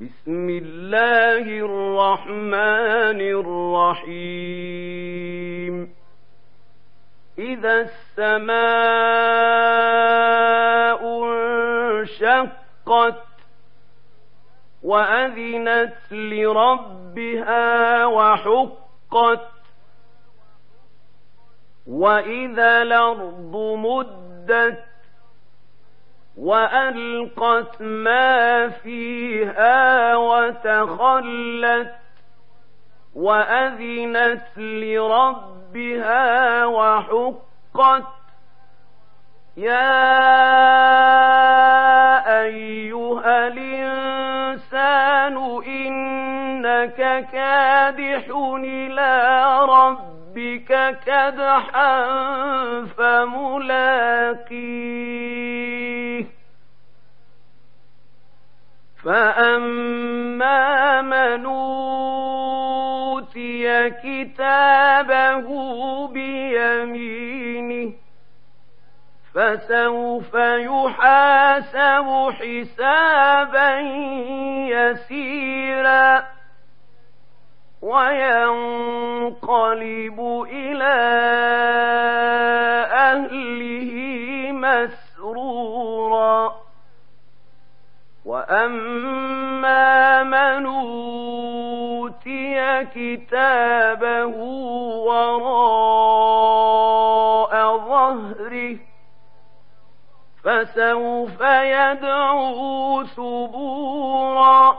بسم الله الرحمن الرحيم. إذا السماء انشقت وأذنت لربها وحقت وإذا الأرض مدت وألقت ما فيها وتخلت وأذنت لربها وحقت يا أيها الإنسان إنك كادح إلى ربك كدحا فملاقيه فأما من أوتي كتابه بيمينه فسوف يحاسب حسابا يسيرا وينقلب إلى وأما من أوتي كتابه وراء ظهره فسوف يدعو ثبورا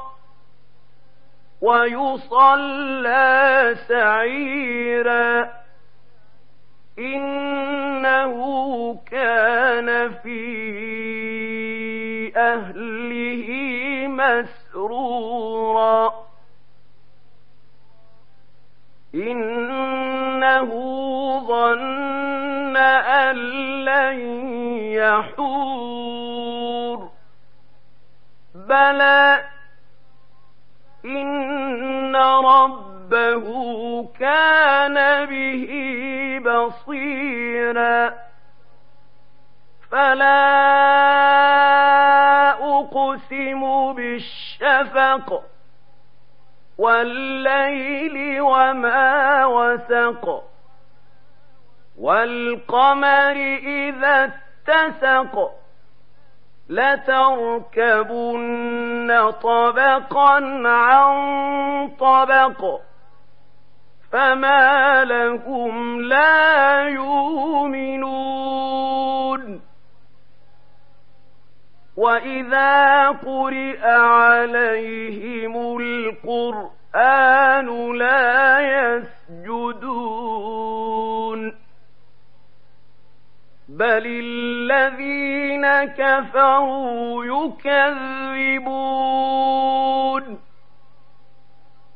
ويصلى سعيرا إنه كان في أهله مسرورا. إنه ظن أن لن يحور. بلى إن ربه كان به بصيرا. فلا بالشفق والليل وما وسق والقمر إذا اتسق لتركبن طبقا عن طبق فما لهم لا يؤمنون واذا قرئ عليهم القران لا يسجدون بل الذين كفروا يكذبون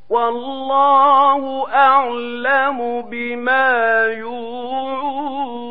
والله اعلم بما يوعون